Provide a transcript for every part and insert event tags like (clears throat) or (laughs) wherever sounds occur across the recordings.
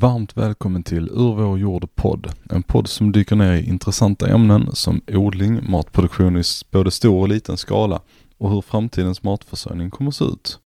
Varmt välkommen till Ur vår jord podd. En podd som dyker ner i intressanta ämnen som odling, matproduktion i både stor och liten skala och hur framtidens matförsörjning kommer att se ut.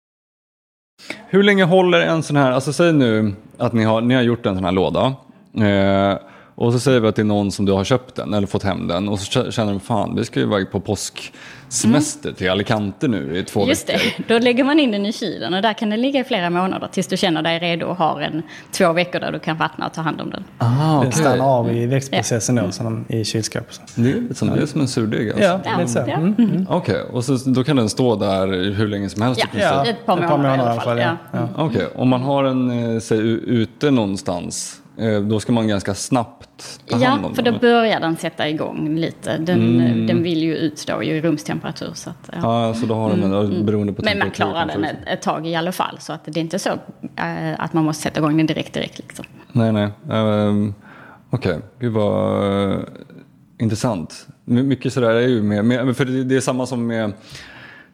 Hur länge håller en sån här, alltså säg nu att ni har, ni har gjort en sån här låda. Eh, och så säger vi att det är någon som du har köpt den eller fått hem den och så känner de fan vi ska ju iväg på påsksemester mm. till Alicante nu i två Just veckor. Just det, då lägger man in den i kylen och där kan den ligga i flera månader tills du känner dig redo och har en två veckor där du kan vattna och ta hand om den. Aha, okay. Den stannar av i växtprocessen ja. då som i kylskåpet. Det är lite som, det är som en surdeg alltså? Ja, ja lite så. Mm. Mm. Okej, okay. och så, då kan den stå där hur länge som helst? Ja, ja. ett par månader, ett par månader i alla fall. Ja. Ja. Okej, okay. om man har den, eh, säg ute någonstans då ska man ganska snabbt ta hand om Ja, för då börjar den sätta igång lite. Den, mm. den vill ju utstå i rumstemperatur. Så att, ja. ja, så då har de en, mm. beroende på Men man klarar den ett, ett, tag i alla fall. Så att det är inte så äh, att man måste sätta igång den direkt direkt. Liksom. Nej, nej. Um, Okej, okay. gud vad uh, intressant. mycket sådär är ju med, med för det, det är samma som med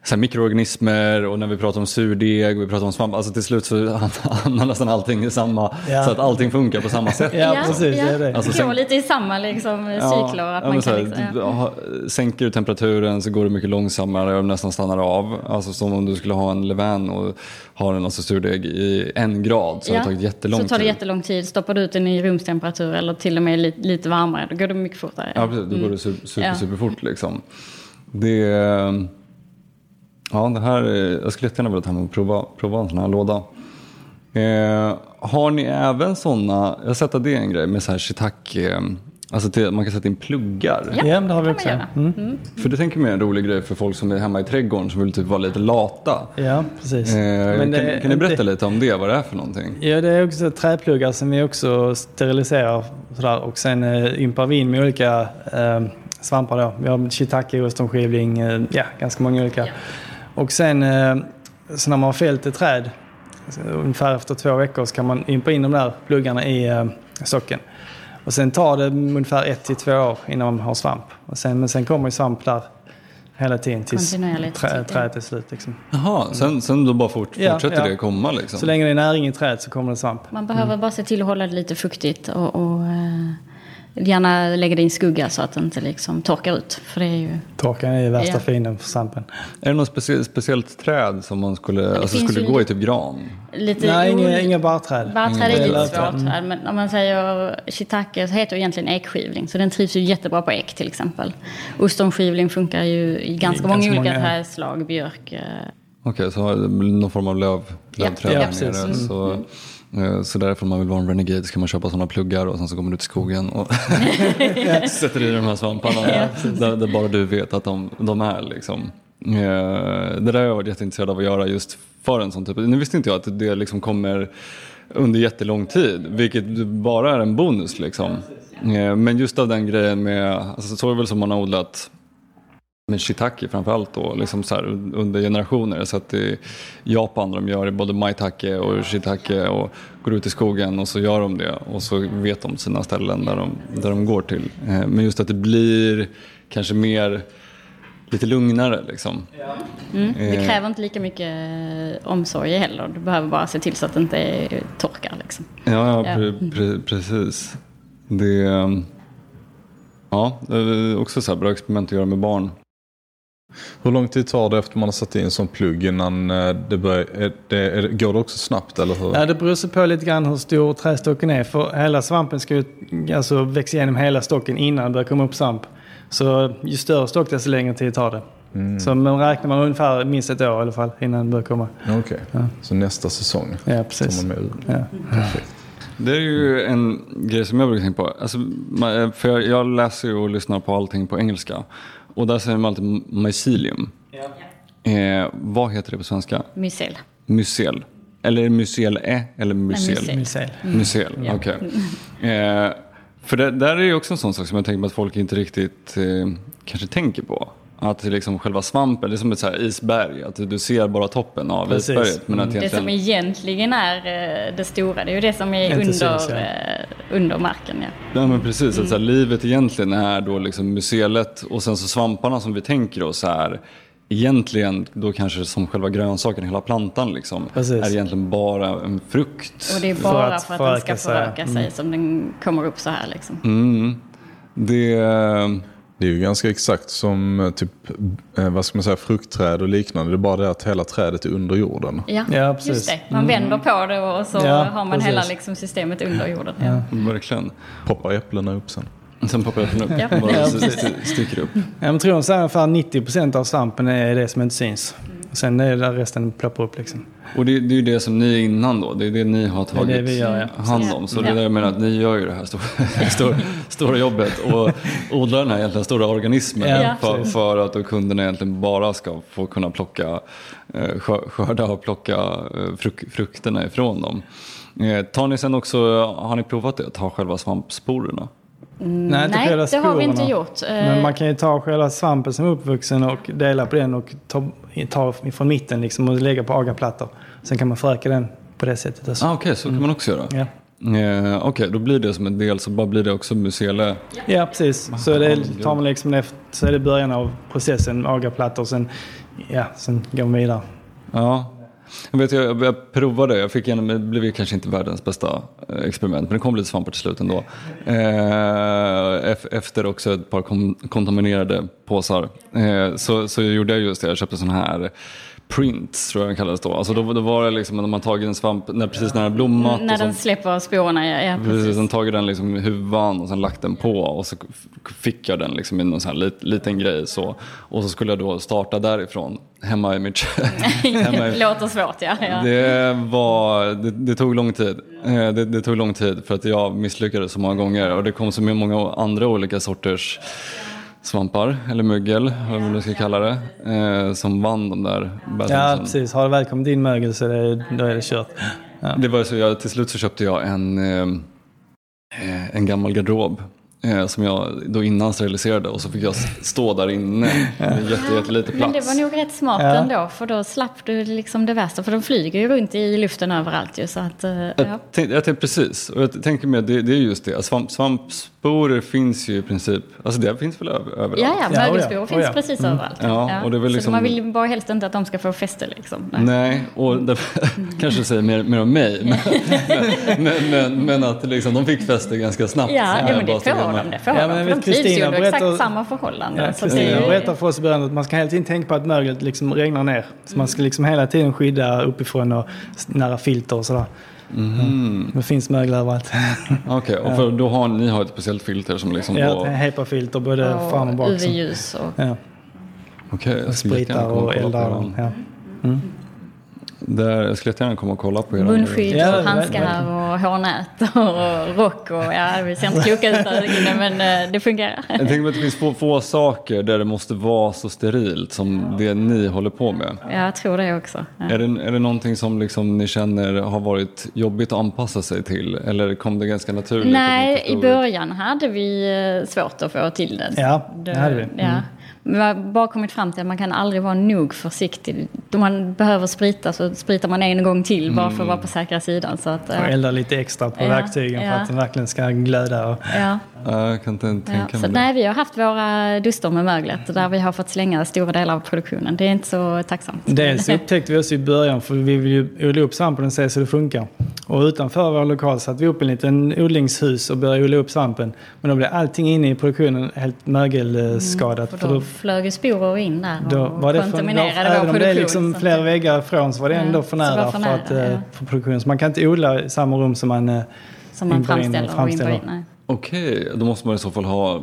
så mikroorganismer och när vi pratar om surdeg och vi pratar om svamp. Alltså till slut så (laughs) hamnar nästan allting i samma, ja. så att allting funkar på samma sätt. Ja, precis. Ja. Det är det. Alltså, sen, går lite i samma liksom, cykler. Ja, att man kan, liksom, ja. Sänker du temperaturen så går det mycket långsammare och nästan stannar av. Alltså som om du skulle ha en levain och har en alltså surdeg i en grad så ja. har det tagit jättelång tid. Så tar det jättelång tid. Stoppar du ut den i rumstemperatur eller till och med lite, lite varmare då går det mycket fortare. Ja, precis. Då går det super, super, superfort liksom. Det Ja, det här, jag skulle jättegärna vilja ta hem och prova, prova en sån här låda. Eh, har ni även sådana, jag har sett att det är en grej med så här shiitake, alltså till, man kan sätta in pluggar. Ja, ja det har vi också. Mm. Mm. För det tänker jag är en rolig grej för folk som är hemma i trädgården som vill typ vara lite lata. Ja, precis. Eh, kan, det, kan, ni berätta det, lite om det, vad det är för någonting? Ja, det är också träpluggar som vi också steriliserar sådär, och sen eh, ympar vi in med olika eh, svampar då. Vi har shiitake, ostronskivling, eh, ja ganska många olika. Ja. Och sen eh, så när man har fällt ett träd, ungefär efter två veckor, så kan man ympa in de där pluggarna i eh, socken. Och sen tar det ungefär ett till två år innan man har svamp. Och sen, men sen kommer ju svamp där hela tiden tills trä, trädet är slut. Liksom. Jaha, sen, sen då bara fort, fortsätter ja. det komma liksom? Så länge det är näring i trädet så kommer det svamp. Man behöver mm. bara se till att hålla det lite fuktigt och, och Gärna lägga det i en skugga så att det inte liksom torkar ut. För det är ju... Torkan är ju värsta ja. fienden för svampen. Är det något specie speciellt träd som man skulle, alltså skulle gå i typ gran? Lite Nej, inga, inga barrträd. Barrträd är lite svårt. Mm. Men om man säger shiitake så heter det egentligen ekskivling. Så den trivs ju jättebra på ek till exempel. Ostronskivling funkar ju i ganska, I många ganska olika trädslag. Björk. Eh. Okej, okay, så någon form av löv, lövträd ja, ja, nere. Så. Mm. Eh, så därför om man vill vara en renegade så kan man köpa sådana pluggar och sen så kommer du till skogen och (laughs) (laughs) sätter i de här svamparna där, där, bara du vet att de, de är. Liksom. Eh, det där har jag varit jätteintresserad av att göra just för en sån typ. Nu visste inte jag att det liksom kommer under jättelång tid, vilket bara är en bonus. Liksom. Eh, men just av den grejen med, alltså, så är det väl som man har odlat med shiitake framförallt då, liksom så här, under generationer. Så att i Japan de gör både maitake och shiitake och går ut i skogen och så gör de det och så vet de sina ställen där de, där de går till. Eh, men just att det blir kanske mer lite lugnare liksom. Mm, det eh. kräver inte lika mycket eh, omsorg heller. Du behöver bara se till så att det inte torkar liksom. Ja, ja, pre pre precis. Det, ja, det är också så här bra experiment att göra med barn. Hur lång tid tar det efter man har satt in sån plugg innan eh, det börjar, det, är, går det också snabbt eller hur? Ja, det beror sig på lite grann hur stor trästocken är. För hela svampen ska ju alltså växa igenom hela stocken innan det börjar komma upp svamp. Så ju större stock desto längre tid tar det. Mm. Så man räknar man ungefär minst ett år i alla fall innan det börjar komma. Okej, okay. ja. så nästa säsong ja, precis. tar man med ja. Perfekt. Det är ju en grej som jag brukar tänka på. Alltså, för jag läser och lyssnar på allting på engelska. Och där säger man alltid mycelium. Ja. Eh, vad heter det på svenska? Mycel. Mycel. Eller mycel-e eller mycel? Mycel. Mycel, mm. okej. Okay. (laughs) Eh, för det där är ju också en sån sak som jag tänker mig att folk inte riktigt eh, kanske tänker på. Att liksom själva svampen, det är som ett så isberg, att du ser bara toppen av Precis. isberget. Men att egentligen... Det som egentligen är eh, det stora, det är ju det som är under, syns, ja. Eh, under marken. Ja, ja men precis, mm. att så här, livet egentligen är då liksom mycelet och sen så svamparna som vi tänker oss är egentligen då kanske som själva grönsaken, hela plantan liksom, är egentligen bara en frukt. Och det är bara för att, för att den ska föröka sig, mm. som den kommer upp så här liksom. Mm. Det... Det är ju ganska exakt som eh, typ, eh, vad ska man säga, fruktträd och liknande. Det är bara det att hela trädet är under jorden. Ja, ja precis. just det. Man mm. vänder på det och så ja, har man precis. hela liksom, systemet under jorden. Ja. Ja. Verkligen. Poppar äpplena upp sen. Sen poppar äpplena upp. ja. Bara sticker upp. Jag tror att ungefär 90% av svampen är det som inte syns. Sen är det där resten ploppar upp liksom. Och det, det är ju det som ni är innan då. Det är det ni har tagit det det gör, ja. hand om. Så det är det jag menar att ni gör ju det här stora, (laughs) stora, stora jobbet och odlar den här egentligen stora organismen ja, för, för, att då kunderna egentligen bara ska få kunna plocka, eh, skörda och plocka eh, fruk, frukterna ifrån dem. Eh, tar ni sen också, har ni provat det, att ta själva svampsporerna? Mm, nej, nej det har vi inte gjort. Men man kan ju ta själva svampen som är uppvuxen och dela på den och ta, ta från mitten liksom och lägga på agaplattor. Sen kan man föröka den på det sättet. Ah, Okej, okay, så kan man också göra? Ja. Eh, Okej, okay, då blir det som en del så bara blir det också museele? Ja, precis. Så det tar man liksom efter, så är det början av processen med agaplattor och sen, ja, sen går man vidare. Ja, jag, vet, jag, jag provade, jag fick igenom, det blev kanske inte världens bästa eh, experiment, men det kom lite svampar till slut ändå. Eh, efter också ett par kontaminerade påsar eh, så, så gjorde jag just det, jag köpte sån här prints tror jag den kallades då. Alltså då, då var det liksom när man tagit en svamp, när, precis när den blommat. När den släpper sporerna, ja. ja precis. precis. Sen tagit den liksom i huvan och sen lagt den på och så fick jag den liksom i någon sån här lit, liten grej så. Och så skulle jag då starta därifrån hemma i mitt (laughs) hemma i... Låter svårt ja. ja. Det, var, det, det, tog lång tid. Eh, det, det, tog lång tid för att jag misslyckades så många gånger och det kom så många andra olika sorters svampar, eller mögel, vad man nu ska kalla det, eh, som vann de där Ja, precis. Har det väl kommit in mögel så det, då är det kört. Ja. Det var så jag, till slut så köpte jag en, eh, en gammal garderob Eh, som jag då innan steriliserade och så fick jag stå där inne (laughs) med jätte, jättelite plats. Men det var nog rätt smart ja. ändå för då slapp du liksom det värsta för de flyger ju runt i luften överallt ju. Så att, eh, ja. jag, tänkte, jag tänkte precis och jag tänker mig det, det är just det. Svamp, svampsporer finns ju i princip, alltså det finns väl överallt? Ja, ja, mögelsporer finns ja. precis mm. överallt. Ja, Och det är väl liksom... Så man vill bara helst inte att de ska få fäste liksom. Nej, Nej och det (laughs) kanske säger mer, mer om mig. Men, men, men, men, att liksom, de fick fäste ganska snabbt. Ja, ja men det får de. Det får ja, de. För de trivs ju under exakt samma förhållanden. Ja, Kristina det... berättade för oss i början att man ska hela tiden tänka på att möglet liksom regnar ner. Så man ska liksom hela tiden skydda uppifrån och nära filter och sådär. Mm. Det finns mögel överallt. (laughs) Okej, okay, och för då har ni har ett speciellt filter som liksom... Ja, ett HEPA-filter både och fram och bak. UV-ljus och... Ja. Okej, okay, och spritar och eldar. Ja. Mm. Där, jag skulle gärna komma och kolla på era Munskydd och ja, handskar och hårnät (laughs) och rock och ja, vi ser inte kloka ut där inne men eh, det fungerar. Jag tänker att det finns få, få saker där det måste vara så sterilt som det ni håller på med. Ja, jag tror det också. Ja. Är, det, är det någonting som liksom ni känner har varit jobbigt att anpassa sig till eller kom det ganska naturligt? Nej, i början hade vi eh, svårt att få till det. Ja, det hade vi. Mm. Ja. Vi har bara kommit fram till att man kan aldrig vara nog försiktig. Då man behöver sprita så spritar man en gång till bara för att mm. vara på säkra sidan. Så att, och elda lite extra på ja, verktygen ja. för att den verkligen ska glöda. Och... Ja. Jag kan inte tänka ja, så, Nej, vi har haft våra duster med möglet där vi har fått slänga stora delar av produktionen. Det är inte så tacksamt. Dels (laughs) upptäckte vi oss i början för vi vill ju odla upp svampen och se så det funkar. Och utanför vår lokal satte vi upp en liten odlingshus och började odla upp svampen. Men då blev allting inne i produktionen helt mögelskadat. Mm, för då flög ju sporer in där och då var det kontaminerade för, då, Även om det är liksom flera väggar ifrån så var det ändå för nära, för, nära, att, eh, ja. för produktionen. Så man kan inte odla i samma rum som man, eh, som man framställer. framställer. Okej, då måste man i så fall ha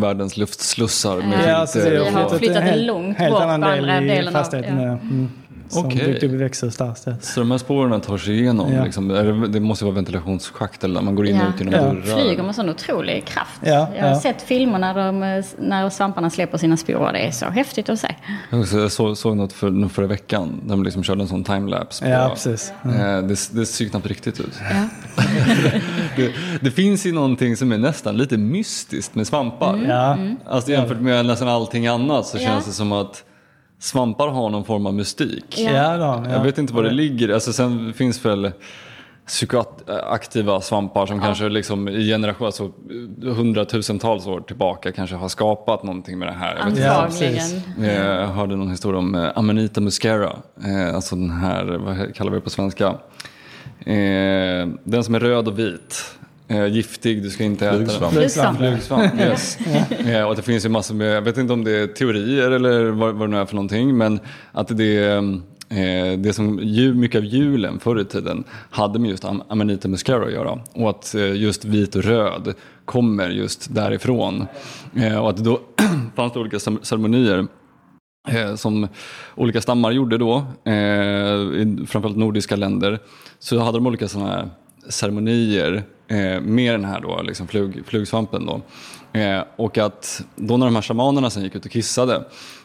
världens luftslussar. Med ja, alltså, vi har flyttat helt, långt bort på andra delen av fastigheten. Ja. Mm. Som okay. byggt upp i växthus där. Så de här spåren tar sig igenom? Ja. Liksom, det, det, måste vara ventilationsschakt eller man går in ja. och ut genom ja. dörrar? flyger med sån otrolig kraft. Ja. Jag har ja. sett filmer när, de, när svamparna släpper sina sporer. Det är så häftigt att se. Jag såg, såg något för, förra veckan. Där de liksom körde en sån timelapse. Ja, precis. Mm. Det, det ser knappt riktigt ut. Ja. (laughs) det, det, finns ju någonting som är nästan lite mystiskt med svampar. Mm. Ja. Mm. Alltså jämfört med nästan allting annat så känns det som att Svampar har någon form av mystik. Ja. Ja, då, ja. Jag vet inte var det ligger. Alltså, sen finns väl psykoaktiva svampar som ja. kanske liksom i generation, alltså hundratusentals år tillbaka kanske har skapat någonting med det här. Antagligen. Jag hörde någon historia om eh, Amanita muscara, eh, alltså den här, vad kallar vi det på svenska? Eh, den som är röd och vit. Giftig, du ska inte äta den. Flugsvamp. Flugsvamp, yes. ja. och det finns ju massor med, jag vet inte om det är teorier eller vad, vad det nu är för någonting, men att det är Eh, det som mycket av julen förr i tiden hade med just Amanita muscara att göra. Och att eh, just vit och röd kommer just därifrån. Eh, och att det då (clears throat) fanns det olika ceremonier som olika stammar gjorde då, i framförallt nordiska länder. Så hade de olika sådana här ceremonier Eh, med den här då, liksom flug, flugsvampen. Då. Eh, och att då när de här shamanerna sen gick ut och kissade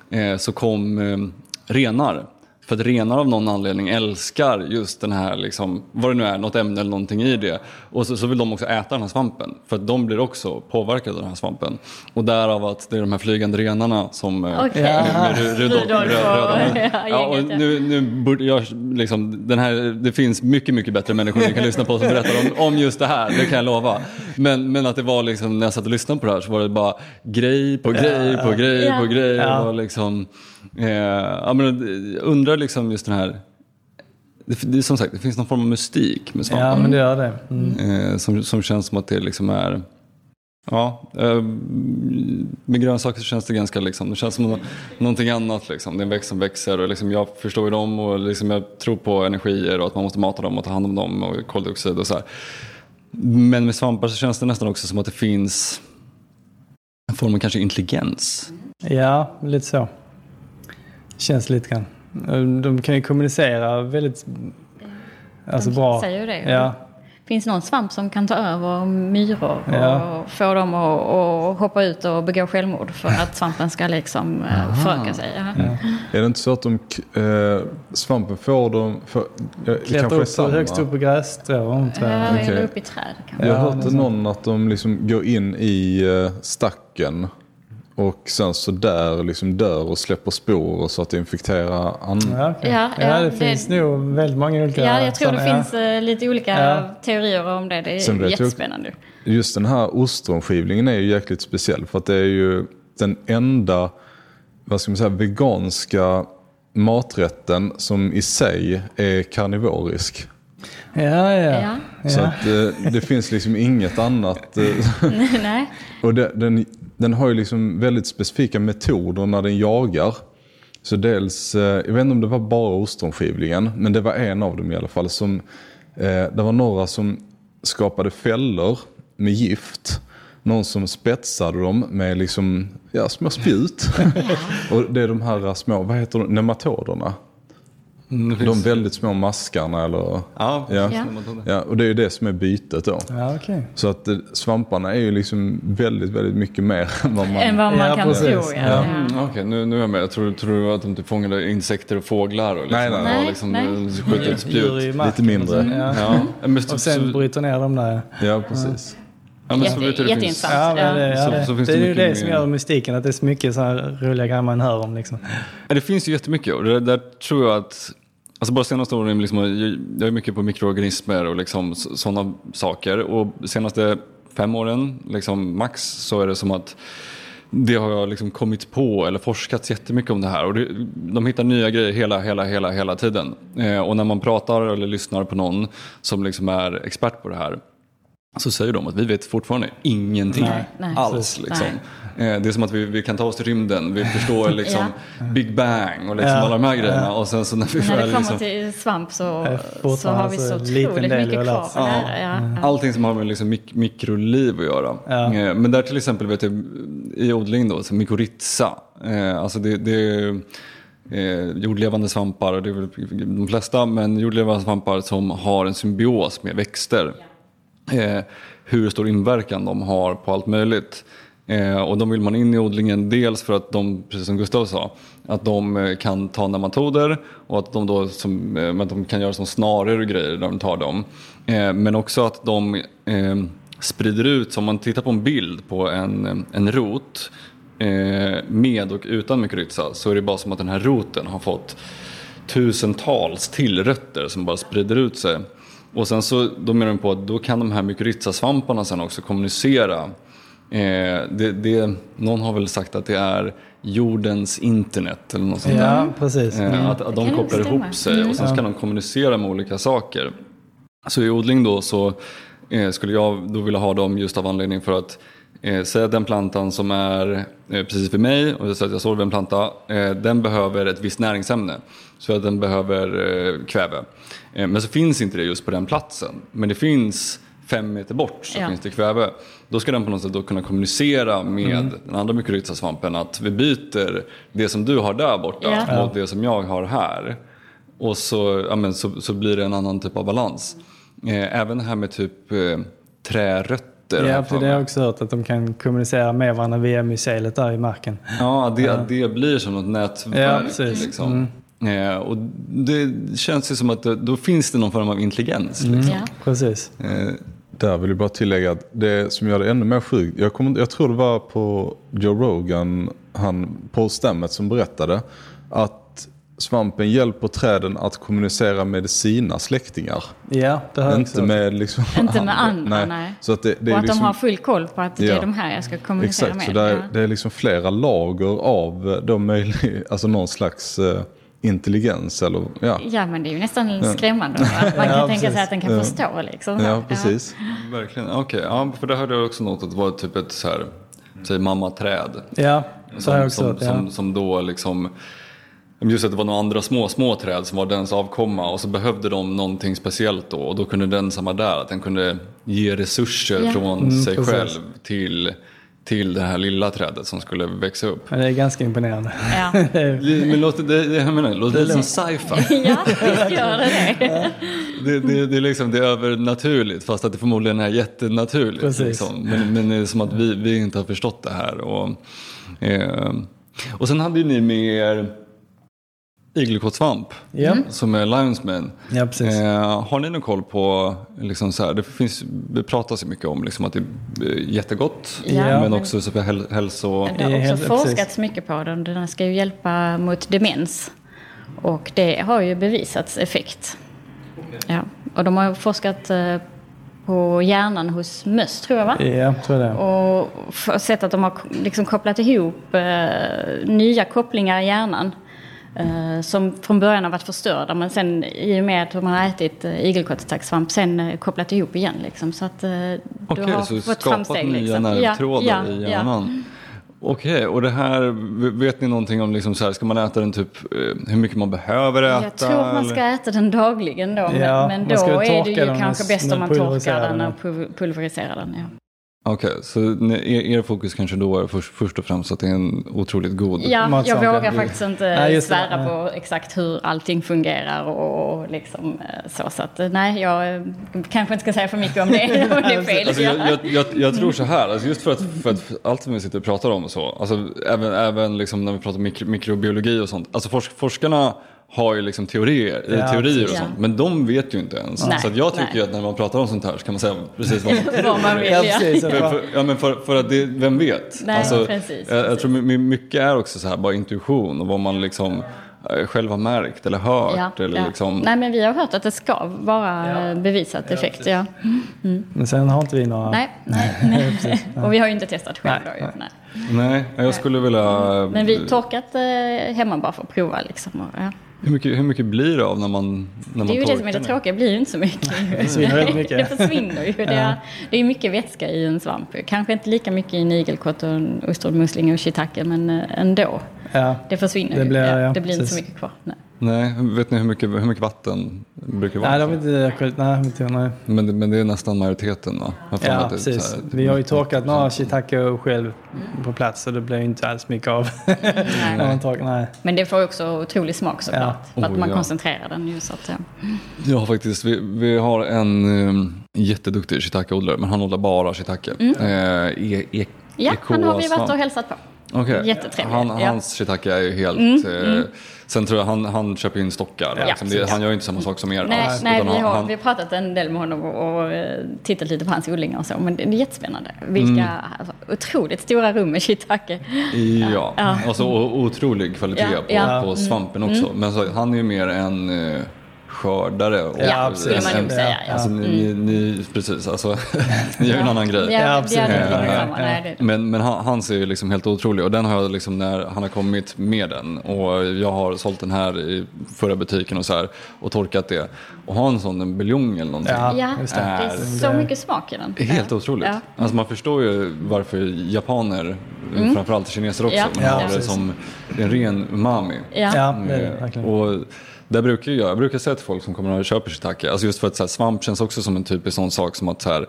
eh, så kom renar för att renar av någon anledning älskar just den här, liksom, vad det nu är, något ämne eller någonting i det. Och så, så, vill de också äta den här svampen. För att de blir också påverkade av den här svampen. Och därav att det är de här flygande renarna som eh, okay. med, Rudolf. Ja, och nu, nu borde jag, liksom, den här, det finns mycket, mycket bättre människor ni kan lyssna på som berättar om, om just det här, det kan jag lova. Men, men att det var liksom, när jag satt och lyssnade på det här så var det bara grej på grej på grej på grej. Ja. Och liksom, Eh, ja, men undrar liksom just den här det, det, som sagt, det finns någon form av mystik med svampar. Ja, men det gör det. Mm. Eh, som, som känns som att det liksom är... Ja, eh, med grönsaker så känns det ganska liksom, det känns som någonting annat liksom. Det är en växt som växer och liksom jag förstår ju dem och liksom jag tror på energier och att man måste mata dem och ta hand om dem och koldioxid och så här. Men med svampar så känns det nästan också som att det finns en form av kanske intelligens. Ja, lite så. Känns lite grann. De kan ju kommunicera väldigt alltså de bra. säger ju det. Ja. Finns någon svamp som kan ta över myror ja. och få dem att och hoppa ut och begå självmord för att svampen ska liksom eh, föröka sig? Ja. Ja. Är det inte så att de, äh, svampen får dem... För, äh, Klättrar upp samma. högst upp på grässtrån. Ja, okay. eller upp i träd. Jag har hört någon att de liksom går in i stacken och sen så där liksom dör och släpper spår så att det infekterar andra. Ja, okay. ja, ja, ja, det, det finns nog väldigt många olika. Ja, jag tror sådana, det finns uh, lite olika teorier om det. Det är sen jättespännande. just den här ostronskivlingen är ju jäkligt speciell för att det är ju den enda vad ska man säga, veganska maträtten som i sig är karnivorisk. Ja, ja. Så att, det, eh, det finns liksom inget annat. Eh, (laughs) Nej. och det, den den har ju liksom väldigt specifika metoder när den jagar. Så dels, eh, jag vet inte om det var bara ostronskivlingen, men det var en av dem i alla fall. Som, eh, det var några som skapade fällor med gift. Någon som spetsade dem med liksom, ja, små spjut. (laughs) och det är de här små, vad heter de, nematoderna. Mm, de väldigt små maskarna eller... Ja, ja. ja. och det är ju det som är bytet då. Ja, okay. Så att eh, svamparna är ju liksom väldigt, väldigt mycket mer än vad man, än vad man ja, kan precis. tro. Ja. Ja. Mm, Okej, okay, nu, nu är jag med. Jag tror, tror att de typ fångade insekter och fåglar och liksom, nej, nej, nej. Och liksom skjuter ett spjut. Lite mindre. Ja. Ja. och sen bryter ner dem där. Ja, precis. Ja, Jätte, jätteintressant. Ja, men det, ja, det. Så, så det, är ju det som gör mystiken, att det är så mycket så här roliga grejer man hör om. Liksom. Ja, det finns ju jättemycket och det där tror jag att Alltså bara senaste åren, liksom, jag är mycket på mikroorganismer och liksom sådana saker. Och senaste fem åren, liksom max, så är det som att det har jag liksom kommit på eller forskat jättemycket om det här. Och det, de hittar nya grejer hela, hela, hela, hela tiden. Eh, och när man pratar eller lyssnar på någon som liksom är expert på det här så säger de att vi vet fortfarande ingenting nej, alls. Liksom. Eh, det är som att vi, vi, kan ta oss till rymden, vi förstår (laughs) liksom ja. Big Bang och liksom ja. alla de här grejerna. Och sen så när, vi när det kommer liksom... till svamp så, så har vi så otroligt mycket kvar. Ja. Ja. Allting som har med liksom mik mikroliv att göra. Eh, men där till exempel vet jag, i odling då, så mykorrhiza. Eh, alltså det, det eh, jordlevande svampar, och det är väl de flesta, men jordlevande svampar som har en symbios med växter eh, hur stor inverkan de har på allt möjligt. Eh, och de vill man in i odlingen dels för att de, precis som Gustav sa, att de eh, kan ta nematoder och att de, då som, eh, att de kan göra som snaror och grejer när de tar dem. Eh, men också att de eh, sprider ut, så om man tittar på en bild på en, eh, en rot eh, med och utan mykorrhiza så är det bara som att den här roten har fått tusentals tillrötter som bara sprider ut sig Och sen så då menar de på att då kan de här mykorrhizasvamparna sen också kommunicera. Eh, det, det, någon har väl sagt att det är jordens internet eller något sånt Ja, där. precis. Eh, Mm. Att, att de kopplar ihop sig och sen ska de kommunicera med olika saker. Så i odling då så eh, skulle jag då vilja ha dem just av anledning för att eh, säga att den plantan som är eh, precis vid mig och så att jag vid en planta, eh, den behöver ett visst näringsämne. Så att den behöver eh, kväve. Eh, men så finns inte det just på den platsen. Men det finns fem meter bort så Ja. finns det kväve. Då ska den på något sätt då kunna kommunicera med Mm. den andra mykorrhizasvampen att vi byter det som du har där borta Ja. mot det som jag har här. Och så, ja, men så, så blir det en annan typ av balans. Eh, även det här med typ eh, trärötter. Ja, för det har jag också hört att de kan kommunicera med varandra via mycelet där i marken. Ja, det, det blir som något nätverk. Ja, precis. Mm. Liksom. Eh, och det känns ju som att det, då finns det någon form av intelligens. Liksom. Ja. Precis. Där vill jag bara tillägga att det som gör det ännu mer sjukt. Jag, kommer, jag tror det var på Joe Rogan, han Paul Stammet som berättade att svampen hjälper träden att kommunicera med sina släktingar. Ja, det har Inte med, liksom Inte med andra, nej. Så att det, det och är att liksom, de har full koll på att det Ja. är de här jag ska kommunicera Exakt, så med. det är, ja. det är liksom flera lager av eh, då möjlig, alltså någon slags eh, intelligens. Eller, ja. Ja, men det är ju nästan skrämmande. Att (laughs) man kan Ja, tänka sig att den kan förstå liksom. ja, precis. verkligen, okej. Ja, för det hörde jag också något att det var typ ett så här, säg mammaträd. Ja, så har jag Som, också som, som, Ja. som då liksom Just att det var några andra små, små träd som var dens avkomma och så behövde de någonting speciellt då och då kunde den som var där, att den kunde ge resurser Ja. från sig Mm, precis. själv till, till det här lilla trädet som skulle växa upp. Men det är ganska imponerande. Ja. (laughs) Det, men låter, det, det, jag menar, det låter lite som sci-fi. (laughs) ja, visst gör det det. Det, det, det, är liksom, det är övernaturligt fast att det förmodligen är jättenaturligt. Precis. Liksom. Men, men det är som att vi, vi inte har förstått det här. Och, eh, och sen hade ju ni med er igelkottsvamp Ja, som är Lionsman. ja. Eh, har ni någon koll på, liksom så här, det, finns, det pratas ju mycket om liksom att det är jättegott Ja. men också så för häl, hälso... Det har också forskats precis. mycket på den. Den ska ju hjälpa mot demens. Och det har ju bevisats effekt. Ja. Och de har ju forskat eh, på hjärnan hos möss tror jag va? Ja, tror jag det. Och sett att de har liksom kopplat ihop eh, nya kopplingar i hjärnan. Eh, som från början har varit förstörda men sen i och med att de har ätit eh, igelkottsaxsvamp sen eh, kopplat ihop igen. Liksom. Så att du Okej, har så fått skapat framsteg. nya Liksom. nervtrådar Ja, i ja, hjärnan. Okej, och det här, vet ni någonting om, liksom så här, ska man äta den typ, hur mycket man behöver äta? Jag tror man ska eller? äta den dagligen då. Men, Ja, men man då är det ju kanske bäst om man torkar den och pu- pulveriserar den. Ja. Okej, så ni- er, er fokus kanske då är först, först och främst att det är en otroligt god Ja, jag Matsvamp, vågar faktiskt inte Nej, det, svära på exakt hur allting fungerar och liksom eh, så. Så att eh, nej, jag eh, kanske inte ska säga för mycket om det, om (laughs) det är fel. Alltså, jag, jag, jag, jag tror så här, alltså just för att, för att allt som vi sitter och pratar om och så, alltså även, även liksom när vi pratar mikro, mikrobiologi och sånt, alltså forsk, forskarna har ju liksom teorier, eh, Ja, teorier och sånt, Ja. men de vet ju inte ens. Nej, så att jag tycker nej. att när man pratar om sånt här så kan man säga precis vad man (laughs) Vad man vill, Ja, ja. precis. För, för, ja, men för, för att det, vem vet? Alltså, Nej, precis, jag, jag tror my- mycket är också så här bara intuition och vad man liksom eh, själv har märkt eller hört. Ja, eller ja. liksom, Nej, men vi har hört att det ska vara eh, bevisat effekt. Ja. Men sen har inte vi några... Nej, nej, (laughs) nej. (laughs) Och vi har ju inte testat själv Nej, då. Nej. Nej. nej, jag skulle vilja... Men vi har torkat eh, hemma bara för att prova. Liksom. Och, ja. Hur, mycket, hur mycket blir det av när man, när man Det är ju det som är det tråkiga, det blir ju inte så mycket. (laughs) Det försvinner mycket. det försvinner ju. Det är, det är mycket vätska i en svamp. Kanske inte lika mycket i en igelkott och en ostronmusling och shiitake, men eh, ändå. Ja. Det försvinner Det ju. blir- ja, ja, det blir inte så precis. mycket kvar. Nej. Nej, vet ni hur mycket, hur mycket vatten brukar vara? Nej, de har inte... Nej, inte nej. men, det- men det är nästan majoriteten va? Ja, det precis. här- Vi har ju torkat några shiitake själv på plats så det blir ju inte alls mycket av. (laughs) Man torkar, nej. Men det får ju också otrolig smak såklart. Ja. För att Oh, man ja. koncentrerar den ju så att, ja. Ja, faktiskt. Vi, vi har en um, jätteduktig shiitake-odlare, men han odlar bara shiitake. Eh, e, e, Ja, han har vi varit och hälsat på. Okej. Jättetrevlig, Han, ja. Mm, Hans shiitake är ju helt... eh, Sen tror jag han, han köper in stockar. Ja, liksom. det, han gör ju inte samma sak som er Nej, alls. nej vi, har, han- vi har pratat en del med honom och, och eh, tittat lite på hans odlingar och så. Men det är jättespännande. Vilka Mm. alltså, otroligt stora rum med shiitake. Ja, Ja. Alltså otrolig kvalitet Ja, på, på svampen också. Men så, han är ju mer en eh, skördare. Och, ja, skulle man nog säga. Ja. Alltså, ni, mm. ni, precis, alltså, (laughs) ni gör ju en annan grej. Ja, absolut. Ja, men, men hans är ju liksom helt otrolig och den har jag liksom när han har kommit med den och jag har sålt den här i förra butiken och så här och torkat det och ha en sån en buljong eller någonting. Ja, ja det. är så mycket smak i den. Helt otroligt. Ja. Alltså man förstår ju varför japaner, mm. framförallt kineser också, ja. man har det som en ren umami. Ja, ja det är det. Och där brukar jag, jag brukar säga till folk som kommer och köper shiitake, alltså just för att så här, svamp känns också som en typisk sån sak som att så här,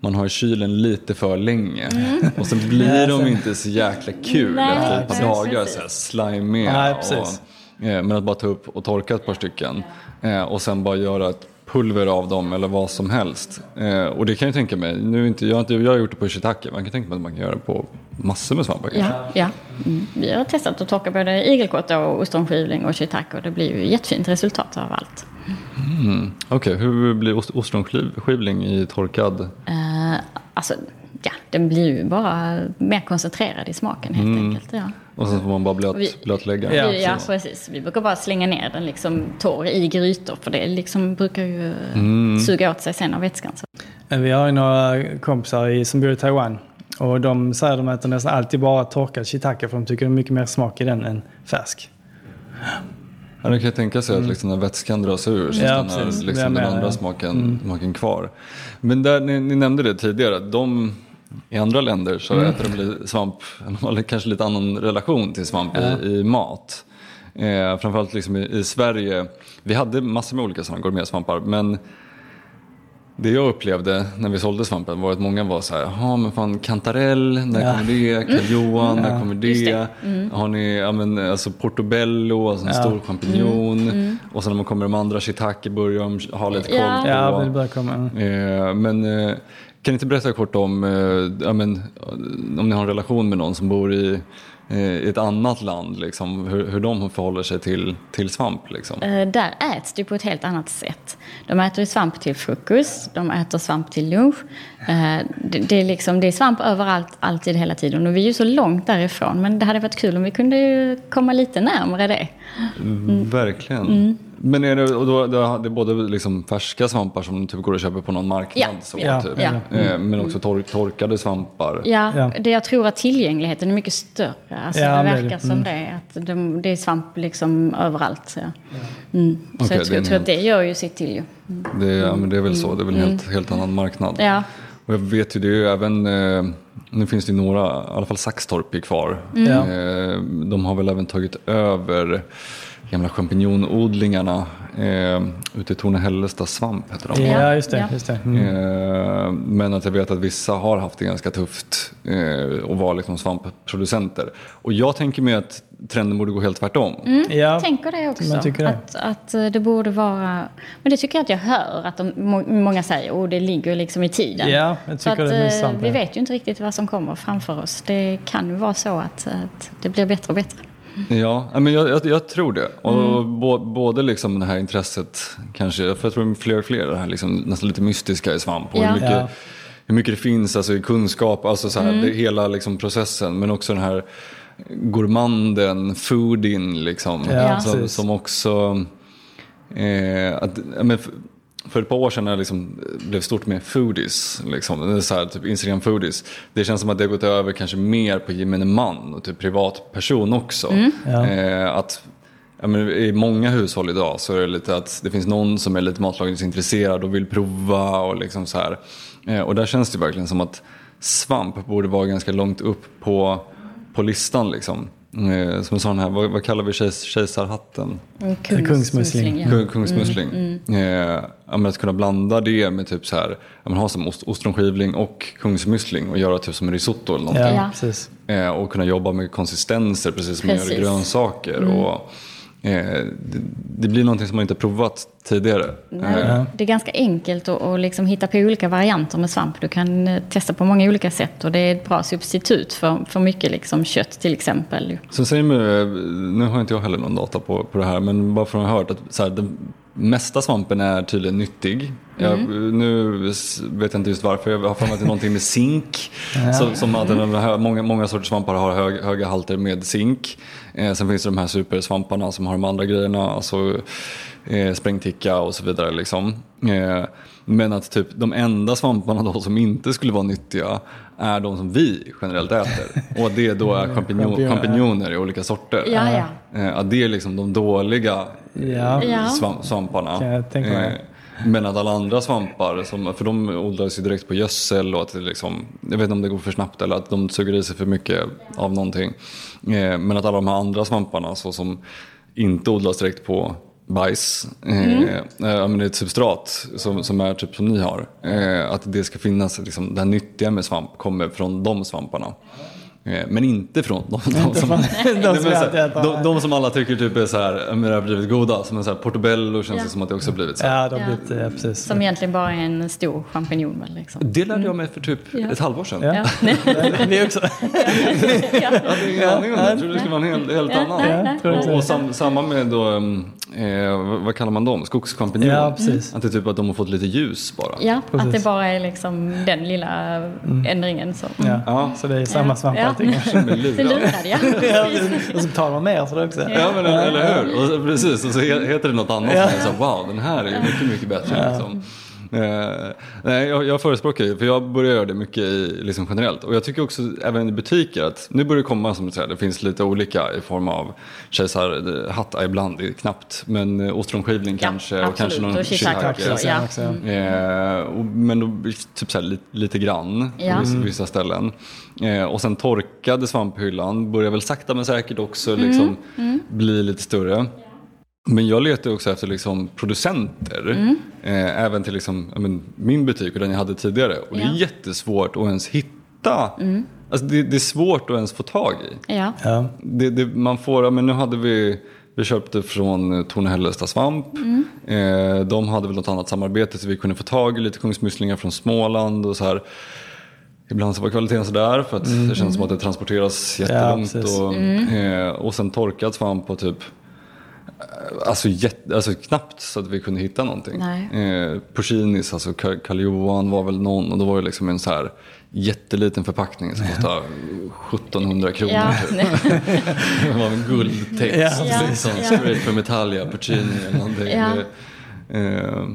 man har i kylen lite för länge mm. och sen blir de inte så jäkla kul Nej, efter ett par dagar, så här, slimiga. Nej, och, eh, men att bara ta upp och torka ett par stycken eh, och sen bara göra ett pulver av dem eller vad som helst. Eh, och det kan jag tänka mig, nu inte, jag, har inte, jag har gjort det på shiitake, man kan tänka mig att man kan göra det på massor med svampar Ja, ja. Mm. Vi har testat att torka både igelkott och ostronskivling och shiitake och det blir ju jättefint resultat av allt. Mm. Okej, okay. hur blir ost ostronskivling i torkad? Uh, alltså, ja, den blir ju bara mer koncentrerad i smaken helt mm. enkelt. Ja. Och sen får man bara blöt, vi, blötlägga. Ja, ja, precis. Vi brukar bara slänga ner den liksom torr i grytor för det liksom brukar ju mm. suga åt sig sen av vätskan. Så. Vi har ju några kompisar i, som bor i Taiwan och de säger att de äter nästan alltid bara torkad shiitake för de tycker det är mycket mer smak i den än färsk. Ja, det kan jag tänka sig att mm. liksom när vätskan dras ur så ja, stannar liksom den andra smaken, mm. smaken kvar. Men där, ni, ni nämnde det tidigare, de i andra länder så mm. äter de svamp, de har kanske lite annan relation till svamp ja. i, i, mat. Eh, framförallt liksom i, i, Sverige, vi hade massor med olika sådana gourmetsvampar men det jag upplevde när vi sålde svampen var att många var så här, jaha men fan kantarell, när ja. kommer det? Karl-Johan, mm. när kommer det? det. Mm. Har ni, ja men alltså portobello, alltså en ja. stor champinjon. Mm. mm. Och sen när man kommer de andra, shiitake börjar de ha lite koll på. Ja, det börjar komma. Eh, men eh, kan ni inte berätta kort om, eh, ja, men, om ni har en relation med någon som bor i Eh, i ett annat land, liksom, hur, hur de förhåller sig till, till svamp? Liksom. Eh, där äts det på ett helt annat sätt. De äter svamp till frukost, de äter svamp till lunch. Det, det, är liksom, det är svamp överallt, alltid, hela tiden. Och vi är ju så långt därifrån, men det hade varit kul om vi kunde komma lite närmare det. Mm. Verkligen. Mm. Men är det, och då, det är både liksom färska svampar som typ går att köpa på någon marknad? Ja, så, ja, typ. ja. Mm. Men också tor torkade svampar? Ja, ja, Det jag tror att tillgängligheten är mycket större. Alltså, ja, det verkar det. som mm. det. Att de, det är svamp liksom överallt. Så, mm. så okay, jag, tror, jag tror att det gör ju sitt till. Ju. Det, ja, men det är väl så. Det är väl en helt, helt annan marknad. Ja. Och jag vet ju, det är ju även, eh, nu finns det några, i alla fall Saxtorp är kvar. Mm. Eh, de har väl även tagit över gamla champinjonodlingarna eh, ute i Torne-Hällestad svamp heter de. Ja, just det. Just det. Mm. Eh, men att jag vet att vissa har haft det ganska tufft eh, och var liksom svampproducenter. Och jag tänker mig att trenden borde gå helt tvärtom. Mm, ja. Jag tänker det också. Det. Att, att eh, det borde vara... Men det tycker jag att jag hör att de, många säger. Och det ligger liksom i tiden. Ja, jag tycker att, det är sant. Vi vet ju inte riktigt vad som kommer framför oss. Det kan ju vara så att, att det blir bättre och bättre. Ja, men jag, jag, jag tror det. Och mm. både liksom det här intresset, kanske, för jag tror fler och fler, det här liksom, nästan lite mystiska i svamp. Och ja. hur, mycket, ja. hur mycket det finns alltså, i kunskap, alltså så här, mm. det, hela liksom, processen. Men också den här gourmanden, foodin, liksom, ja. som, som också... Eh, att, men, för ett par år sedan när det liksom blev stort med foodies, liksom, så här, typ Instagram foodies. Det känns som att det har gått över kanske mer på gemene man och typ privatperson också. Mm. Ja. Eh, att, men, I många hushåll idag så är det lite att det finns någon som är lite matlagningsintresserad och vill prova och liksom så här. Eh, och där känns det verkligen som att svamp borde vara ganska långt upp på, på listan liksom. Eh, som en sån här, vad, vad kallar vi kejs, kejsarhatten? Kungsmussling. Ja. Kungsmussling. Mm, mm. Eh, att kunna blanda det med typ så här, ja, ha som ost, ostronskivling och kungsmussling och göra typ som en risotto eller någonting. Ja, precis. Eh, och kunna jobba med konsistenser precis som precis. man gör grönsaker. Mm. Och, det, blir någonting som man inte provat tidigare. Nej, eh. det är ganska enkelt att, att liksom hitta på olika varianter med svamp. Du kan eh, testa på många olika sätt och det är ett bra substitut för, för mycket liksom kött till exempel. Så säger man, nu har inte jag heller någon data på, på det här, men bara för att ha hört att så här, den mesta svampen är tydligen nyttig. Jag, mm. nu vet jag inte just varför, jag har för mig att det är någonting med zink. (laughs) Så, som att mm. många, många sorters svampar har hög, höga halter med zink. Eh, sen finns det de här supersvamparna som har de andra grejerna. Alltså, eh, sprängticka och så vidare. Liksom. Eh, men att typ de enda svamparna då som inte skulle vara nyttiga är de som vi generellt äter. Och det då är champignon, champinjoner i olika sorter. Ja, ja. Eh, att det är liksom de dåliga Ja. Ja. svamp, svamparna. Eh, Men att alla andra svampar, som, för de odlas ju direkt på gödsel och att det liksom, jag vet inte om det går för snabbt eller att de suger i sig för mycket av någonting. Eh, Men att alla de här andra svamparna så som inte odlas direkt på bajs, eh, eh, men det är ett substrat som, som är typ som ni har. Eh, att det ska finnas, liksom, det här nyttiga med svamp kommer från de svamparna. Eh, Men inte från de, de, som, de som så vi här, de, de som alla tycker typ är så här, men det har blivit goda. Som en så här portobello känns Ja. det som att det också har blivit så. Ja, Ja. blivit, ja, precis. Som egentligen bara är en stor champinjon väl liksom. Det lärde jag mig för typ Ja. ett halvår sedan. Ja. Ja. (laughs) Vi också. (laughs) ja. Jag hade ingen aning om det. Jag trodde det skulle vara en helt, helt Ja, annan. Och, och sam, samma med då, um, eh, vad- kallar man dem? Skogschampinjon. Ja, precis. Att det är typ att de har fått lite ljus bara. ja, Precis. att det bara är liksom den lilla ändringen som... Ja. Ja. Så det är samma svamp Ja. allting. (laughs) Det lurad. Ja, (laughs) och så betalar man mer för det också. Ja men eller hur? Och, så- precis, och så he- heter det något annat Ja. så wow den här är ju mycket mycket bättre. Liksom. Eh, nej, jag, jag förespråkar ju, för jag börjar göra det mycket i, liksom generellt. Och jag tycker också även i butiker att nu börjar det komma som du säger, det finns lite olika i form av kejsarhatt ibland, det är knappt. Men eh, ostronskivling kanske och absolut. kanske någon Och shiitake shiitake. också, ja. också. Eh, och, men då, typ så här, lite, lite grann Ja. på vissa, vissa ställen. Eh, och sen torkade svamphyllan börjar väl sakta men säkert också liksom bli lite större. Men jag letar också efter liksom producenter, eh, även till liksom, ja, men, min butik och den jag hade tidigare. Och det är Ja. jättesvårt att ens hitta. Alltså, det, det är svårt att ens få tag i. Ja. Ja. Det, det, man får, ja, men nu hade vi, vi köpte från eh, Torne-Hällestad Svamp. Eh, de hade väl något annat samarbete så vi kunde få tag i lite kungsmusslingar från Småland och så här. Ibland så var kvaliteten sådär för att det känns som att det transporteras jättelångt. precis. och, eh, och sen torkad svamp på typ Alltså, jätte, alltså knappt så att vi kunde hitta någonting. Eh, Porcinis, alltså Ka- Karl Johan var väl någon och då var det liksom en så här jätteliten förpackning som kostade 1700 kronor. Ja. Typ. (laughs) Det var en guldtext. Ja, liksom, ja. Straight from Italia, Puccini eller någonting. Ja. Eh,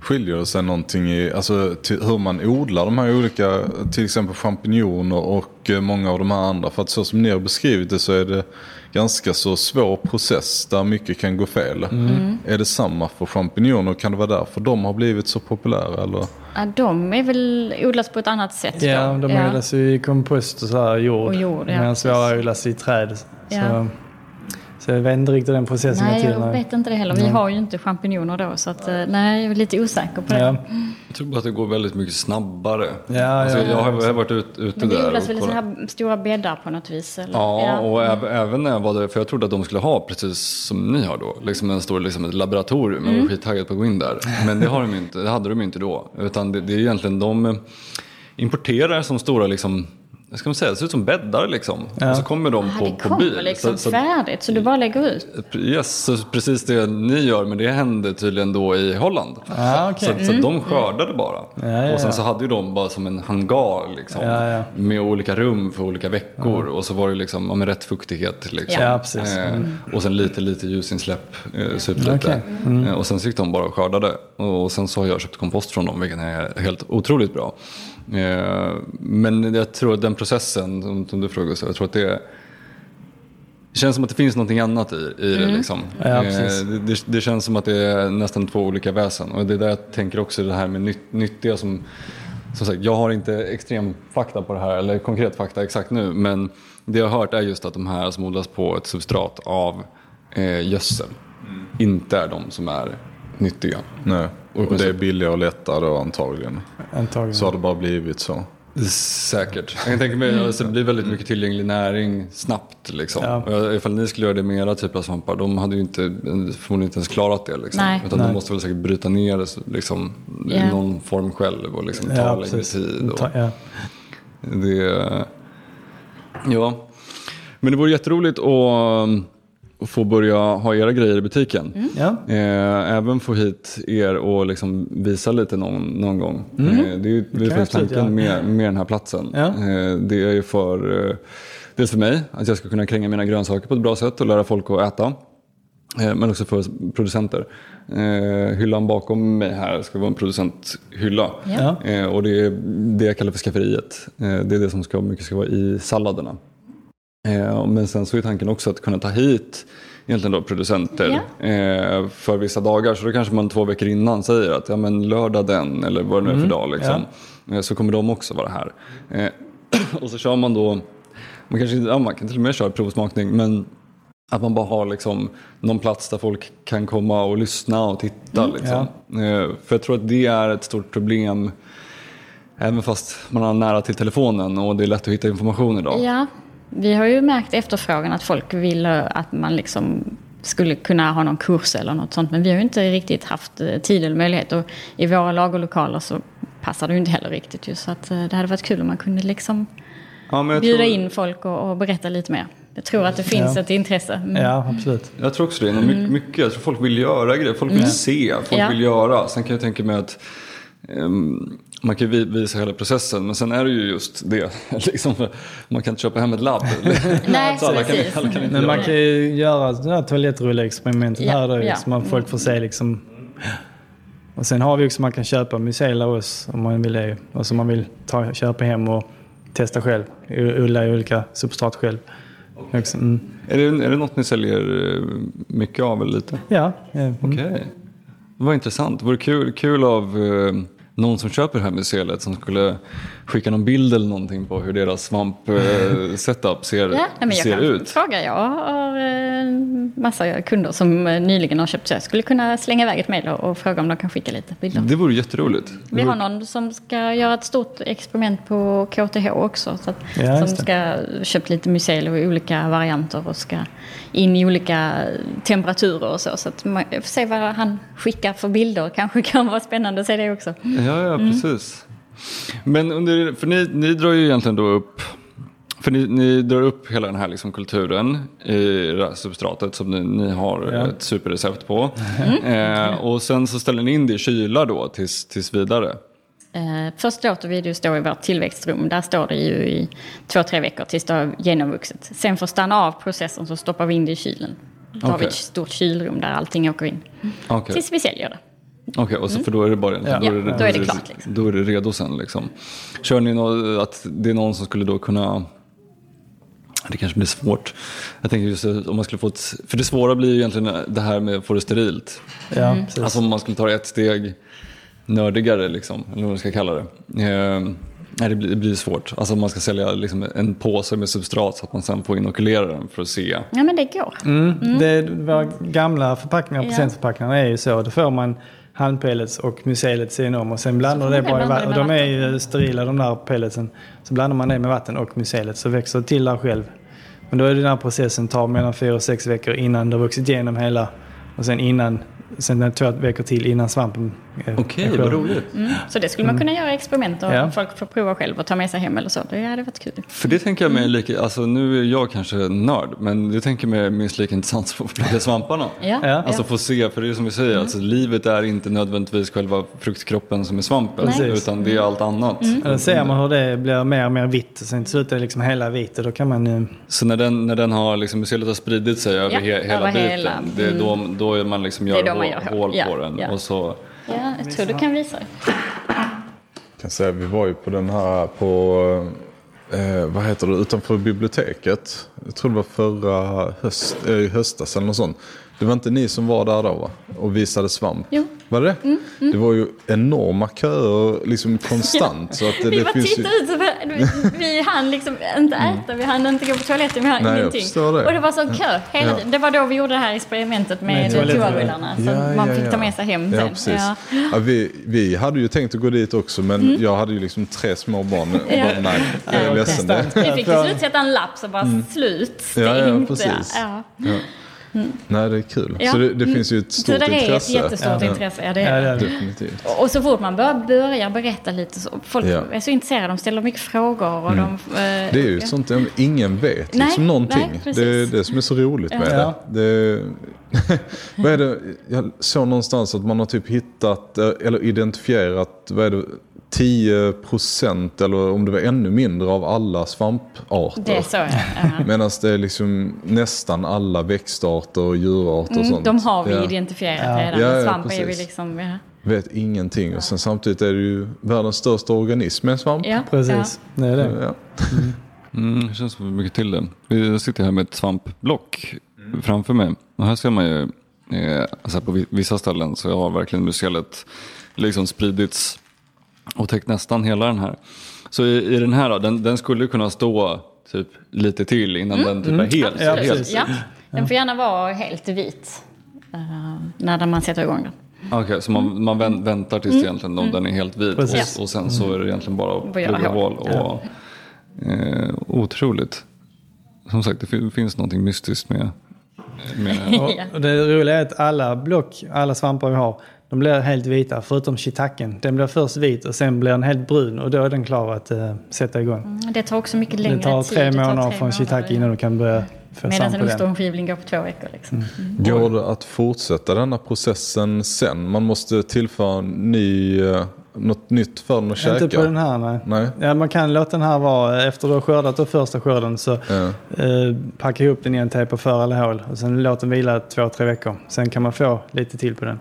Skiljer det sig någonting i alltså, till hur man odlar de här olika, till exempel champinjoner och eh, många av de här andra? För att så som ni har beskrivit det så är det ganska så svår process där mycket kan gå fel. Är det samma för champinjoner? Kan det vara därför de har blivit så populära? Eller? Ja, de är väl odlas på ett annat sätt Ja, då. de odlas ju i kompost och så här, jord. Och jord, ja, Medan våra odlas i träd. Ja. Så, så jag vet inte riktigt den processen Nej, jag till. vet inte det heller. Vi har ju inte champinjoner då så att, eh, nej, jag är lite osäker på det. Ja. jag tror bara att det går väldigt mycket snabbare. Ja, alltså, ja, jag, har, ja. jag har varit ut, ute Men det där odlas väl i så här stora bäddar på något vis? Eller? Ja, och äv- även när jag var där, för jag trodde att de skulle ha precis som ni har då, liksom en stor liksom ett laboratorium. Jag var skittaggad på att gå in där. Men det, har de inte, det hade de inte då. Utan det, det är egentligen de importerar som stora liksom, vad ska man säga, det ser ut som bäddar liksom. Och så kommer de Ah, på, det på kommer bil. liksom Så- så- färdigt så du bara lägger ut? Yes, så precis det ni gör, men det hände tydligen då i Holland. Ah, okej. Så, så de skördade bara. Ja, ja, och sen ja. så hade ju de bara som en hangar liksom, Ja, ja. med olika rum för olika veckor. Och så var det liksom, ja, med rätt fuktighet. Liksom. Ja, precis. Eh, och sen lite, lite ljusinsläpp, eh, superlite. Okej. Eh, och sen så gick de bara och skördade. Och, och sen så har jag köpt kompost från dem, vilket är helt otroligt bra. Eh, men jag tror att den processen, som, som du frågade, så jag tror att det det känns som att det finns någonting annat i, i det. Liksom. Ja, Eh, det, det, det känns som att det är nästan två olika väsen. Och det är där jag tänker också det här med nytt, nyttiga som... Som sagt, jag har inte extrem fakta på det här, eller konkret fakta exakt nu. Men det jag har hört är just att de här som odlas på ett substrat av eh, gödsel inte är de som är nyttiga. Nej. Och det är billigare och lättare då antagligen. Antagligen. Så har det bara blivit så. Säkert. Jag kan tänka mig att alltså, det blir väldigt mycket tillgänglig näring snabbt. Liksom. Ja. Och Ifall ni skulle göra det med era typer av svampar, de hade ju inte, förmodligen inte ens klarat det. Liksom. Nej. Utan Nej. de måste väl säkert bryta ner det liksom, i Ja. någon form själv och liksom, ta Ja, längre precis. tid. Och Ta- Ja. det, ja. Men det vore jätteroligt att få börja ha era grejer i butiken. Ja. Eh, även få hit er och liksom visa lite någon, någon gång. Eh, det är ju det absolut tanken göra. med, med den här platsen. Ja. Eh, det är ju för, eh, dels för mig, att jag ska kunna kränga mina grönsaker på ett bra sätt och lära folk att äta. Men också för producenter. Eh, hyllan bakom mig här ska vara en producenthylla. Ja. Eh, och det är det jag kallar för skafferiet. Eh, det är det som ska, mycket ska vara i salladerna. Eh, men sen så är tanken också att kunna ta hit egentligen då producenter eh, för vissa dagar. Så då kanske man två veckor innan säger att ja, men lördag den eller vad det nu är för dag. Liksom. Eh, så kommer de också vara här. Eh, (clears throat) och så kör man då, man, kanske, ja, man kan till och med köra provsmakning men att man bara har liksom någon plats där folk kan komma och lyssna och titta. Liksom. Eh, för jag tror att det är ett stort problem Även fast man har nära till telefonen och det är lätt att hitta information idag. Vi har ju märkt efterfrågan att folk vill att man liksom skulle kunna ha någon kurs eller något sånt. Men vi har ju inte riktigt haft eh, tid eller möjlighet. Och i våra lagerlokaler så passar det ju inte heller riktigt. Så att eh, det hade varit kul om man kunde liksom Ja, men jag, bjuda tror, in folk och, och berätta lite mer. Jag tror att det finns Ja. ett intresse. Mm. Ja, absolut. jag tror också det. My- Mycket, jag tror folk vill göra grejer, folk vill se, folk Ja. vill göra. Sen kan jag tänka mig att ehm, man kan ju vi- visa hela processen men sen är det ju just det. (laughs) liksom, man kan inte köpa hem ett labb. Nej, Så (laughs) alla kan, alla kan inte Men man det. kan ju göra det här toalettrulle-experimentet Ja, här då, ja. så man folk får se liksom. Och sen har vi också, man kan köpa mycelier av oss om man vill det. Och så man vill ta, köpa hem och testa själv. Odla i olika substrat själv. Också, Mm. Är, det, är det något ni säljer eh, mycket av eller lite? Ja. Mm. Okej. Vad intressant. Det vore kul, kul av eh, någon som köper det här museet som skulle skicka någon bild eller någonting på hur deras svamp-setup ser, Ja, ser ut. fråga. Jag har eh, massa kunder som eh, nyligen har köpt så jag skulle kunna slänga iväg ett mejl och, och fråga om de kan skicka lite bilder. Det vore jätteroligt. Det Vi har vore- någon som ska göra ett stort experiment på KTH också. Så att, Ja, som ska köpa lite mycelier i olika varianter och ska in i olika temperaturer och så. Så att man får se vad han skickar för bilder. (laughs) Kanske kan vara spännande att se det också. Ja, ja Mm. precis. Men under, för ni, ni drar ju egentligen då upp för ni, ni drar upp hela den här liksom kulturen i det här substratet som ni, ni har Ja. ett superrecept på. Mm. Eh, och sen så ställer ni in det i kyla då tills, tills vidare. Eh, först låter vi det stå i vårt tillväxtrum. Där står det ju i två, tre veckor tills det har genomvuxit. Sen för att stanna av processen så stoppar vi in det i kylen. Då har vi ett stort kylrum där allting åker in. Okej, Tills vi säljer det. Okej, och så, för då är det bara Ja. Ja, då är det klart, liksom. Då är det redo sen liksom. Kör ni något, att det är någon som skulle då kunna det kanske blir svårt. Jag tänker just om man skulle få ett, för det svåra blir ju egentligen det här med att få det sterilt. Ja, precis. Alltså om man skulle ta det ett steg nördigare liksom, eller vad man ska kalla det. Eh, nej, det blir, det blir svårt. Alltså om man ska sälja liksom en påse med substrat så att man sen får inokulera den för att se. Ja, men det går. Mm. Det, våra gamla förpackningar, presentförpackningar är ju så. Då får man handpellets och mycelet inom och sen blandar det bara i vatten. med De är ju sterila de där pelletsen. Så blandar man det med vatten och mycelet så växer det till där själv. Men då är det den här processen tar mellan fyra och sex veckor innan det har vuxit igenom hela. Och sen innan, sen två veckor till innan svampen är- Okej, är vad roligt. Mm. Så det skulle man kunna göra experiment och Ja. folk får prova själv och ta med sig hem eller så. Det hade varit kul. För det tänker jag mig Mm. lika, alltså nu är jag kanske nörd, men det tänker jag mig minst lika intressant som att plocka svamparna. Ja. Ja. Alltså få se, för det är som vi säger, alltså, livet är inte nödvändigtvis själva fruktkroppen som är svampen, Nej. utan det är allt annat. Ja, Då ser man hur det blir mer och mer vitt. Och sen till slut är det liksom hela vitt och då kan man ju... Så när den, när den har, liksom, har spridit sig över Ja, he, hela över biten, hela. det är då, Mm. då är man liksom gör, man gör hål. på Ja, den. ja. Och så, Ja, jag tror du kan visa det. kan säga, vi var ju på den här på, eh, vad heter det, utanför biblioteket. Jag tror det var förra höst, eh, höstas eller något sånt. Det var inte ni som var där då va? Och visade svamp? Jo. Var det Det var ju enorma köer liksom konstant. så att det, Vi det bara finns ju... tittade ut, så vi, vi hann liksom inte äta, vi hann inte gå på toaletten, vi hann Nej, ingenting. det. Och det var sån kö hela Ja. tiden. Det var då vi gjorde det här experimentet med, toarullarna. Som Ja, man ja, fick ta ja. med sig hem Ja, sen. precis. Ja. Ja, vi, vi hade ju tänkt att gå dit också men jag hade ju liksom tre små barn. Och Ja. bara, nej, jag är Ja, ledsen. Det. Vi fick till slut sätta en lapp så bara slut, Ja, ja, stängt. precis. Ja. Nej, det är kul. Ja. Så det, det finns ju ett stort där är ett intresse. jättestort Ja. intresse. Ja, det Ja, är. det är det. Definitivt. Och så fort man börjar, börjar berätta lite så folk Ja. är så intresserade, de ställer mycket frågor. Och de, eh, Det är ju ja. sånt, ingen vet Nej, liksom någonting. nej, det är precis. det som är så roligt med Ja. det. det (laughs) vad är det. Jag såg någonstans att man har typ hittat, eh, eller identifierat, vad är det, 10 procent eller om det var ännu mindre av alla svamparter. Det är så ja. Medan det är liksom nästan alla växtarter och djurarter och mm, sånt. De har vi ja. identifierat ja. redan. Ja, ja, svamp är vi liksom... Ja. Vet ingenting. Och sen samtidigt är det ju världens största organism med svamp. Ja. Precis, det är det. Ja. Mm. Mm, det känns mycket till det. Vi sitter här med ett svampblock mm. framför mig. Och här ser man ju eh, alltså på vissa ställen så har verkligen mycelet liksom spridits och täckt nästan hela den här. Så i, i den här då, den, den skulle kunna stå typ lite till innan mm. den typ är helt. Ja, helt. Ja. Den får gärna vara helt vit uh, när man sätter igång den. Okej, okay, så man, man väntar tills mm. egentligen mm. den är helt vit och, och, sen så är det egentligen bara att plugga hål. Och, ja. eh, otroligt. Som sagt, det finns någonting mystiskt med, med (laughs) och, och det roliga är att alla block, alla svampar vi har, de blir helt vita förutom shiitaken. Den blir först vit och sen blir den helt brun och då är den klar att uh, sätta igång. Mm, det tar också mycket längre tid. Det tar tre tid. månader från shiitake innan du kan börja få Medan en ostronskivling går på två veckor. Liksom. Mm. Mm. Går det att fortsätta denna processen sen? Man måste tillföra ny, uh, något nytt för den att käka? Inte på den här nej. nej. Ja, man kan låta den här vara, efter du har skördat då första skörden så ja. uh, packa ihop den i en tejpa för alla hål och sen låt den vila två, tre veckor. Sen kan man få lite till på den.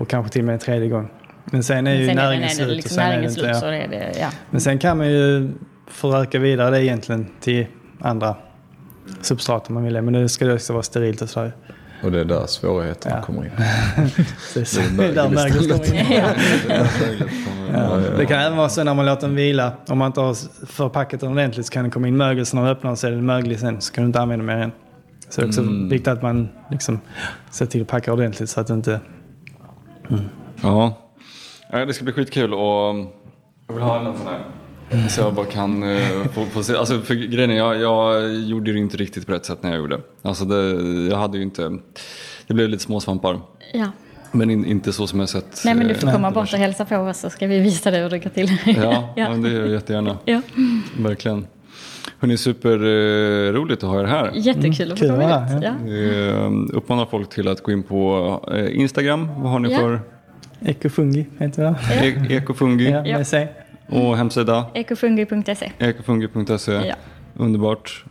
Och kanske till och med en tredje gång. Men sen är ju sen näringen är det, slut. Liksom näringen slut så är det, ja. Men sen kan man ju föröka vidare det egentligen till andra substrat om man vill. Men nu ska det också vara sterilt och sådär. Och det är där svårigheterna ja. kommer in. (laughs) det är där mögel kommer in. (laughs) ja. Det kan även vara så när man låter den vila. Om man inte har förpackat den ordentligt så kan det komma in mögel. Så när man öppnar så är det möglig sen. Så kan du inte använda mer än. Så det är också mm. viktigt att man liksom ser till att packa ordentligt så att det inte Mm. Ja. det ska bli skitkul och jag vill ha en sån här. Så jag bara kan uh, få, få, se. Alltså för grejen är, jag, jag gjorde det inte riktigt på rätt sätt när jag gjorde. Alltså det. Jag hade ju inte, det blev lite småsvampar. Ja. Men in, inte så som jag sett. Nej men du får eh, komma bort och hälsa på oss så ska vi visa dig hur det går till. ja, (laughs) ja. Men det gör jag jättegärna. Ja. Verkligen. Hörni, superroligt att ha er här. Jättekul att få komma hit. Ja. Eh, uppmanar folk till att gå in på eh, Instagram. Vad har ni ja. för? Ekofungi heter det. E Ekofungi. Ja, med sig. Och hemsida? Ekofungi.se. Ekofungi.se. Ja. Underbart.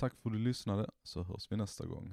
Tack för att du lyssnade så hörs vi nästa gång.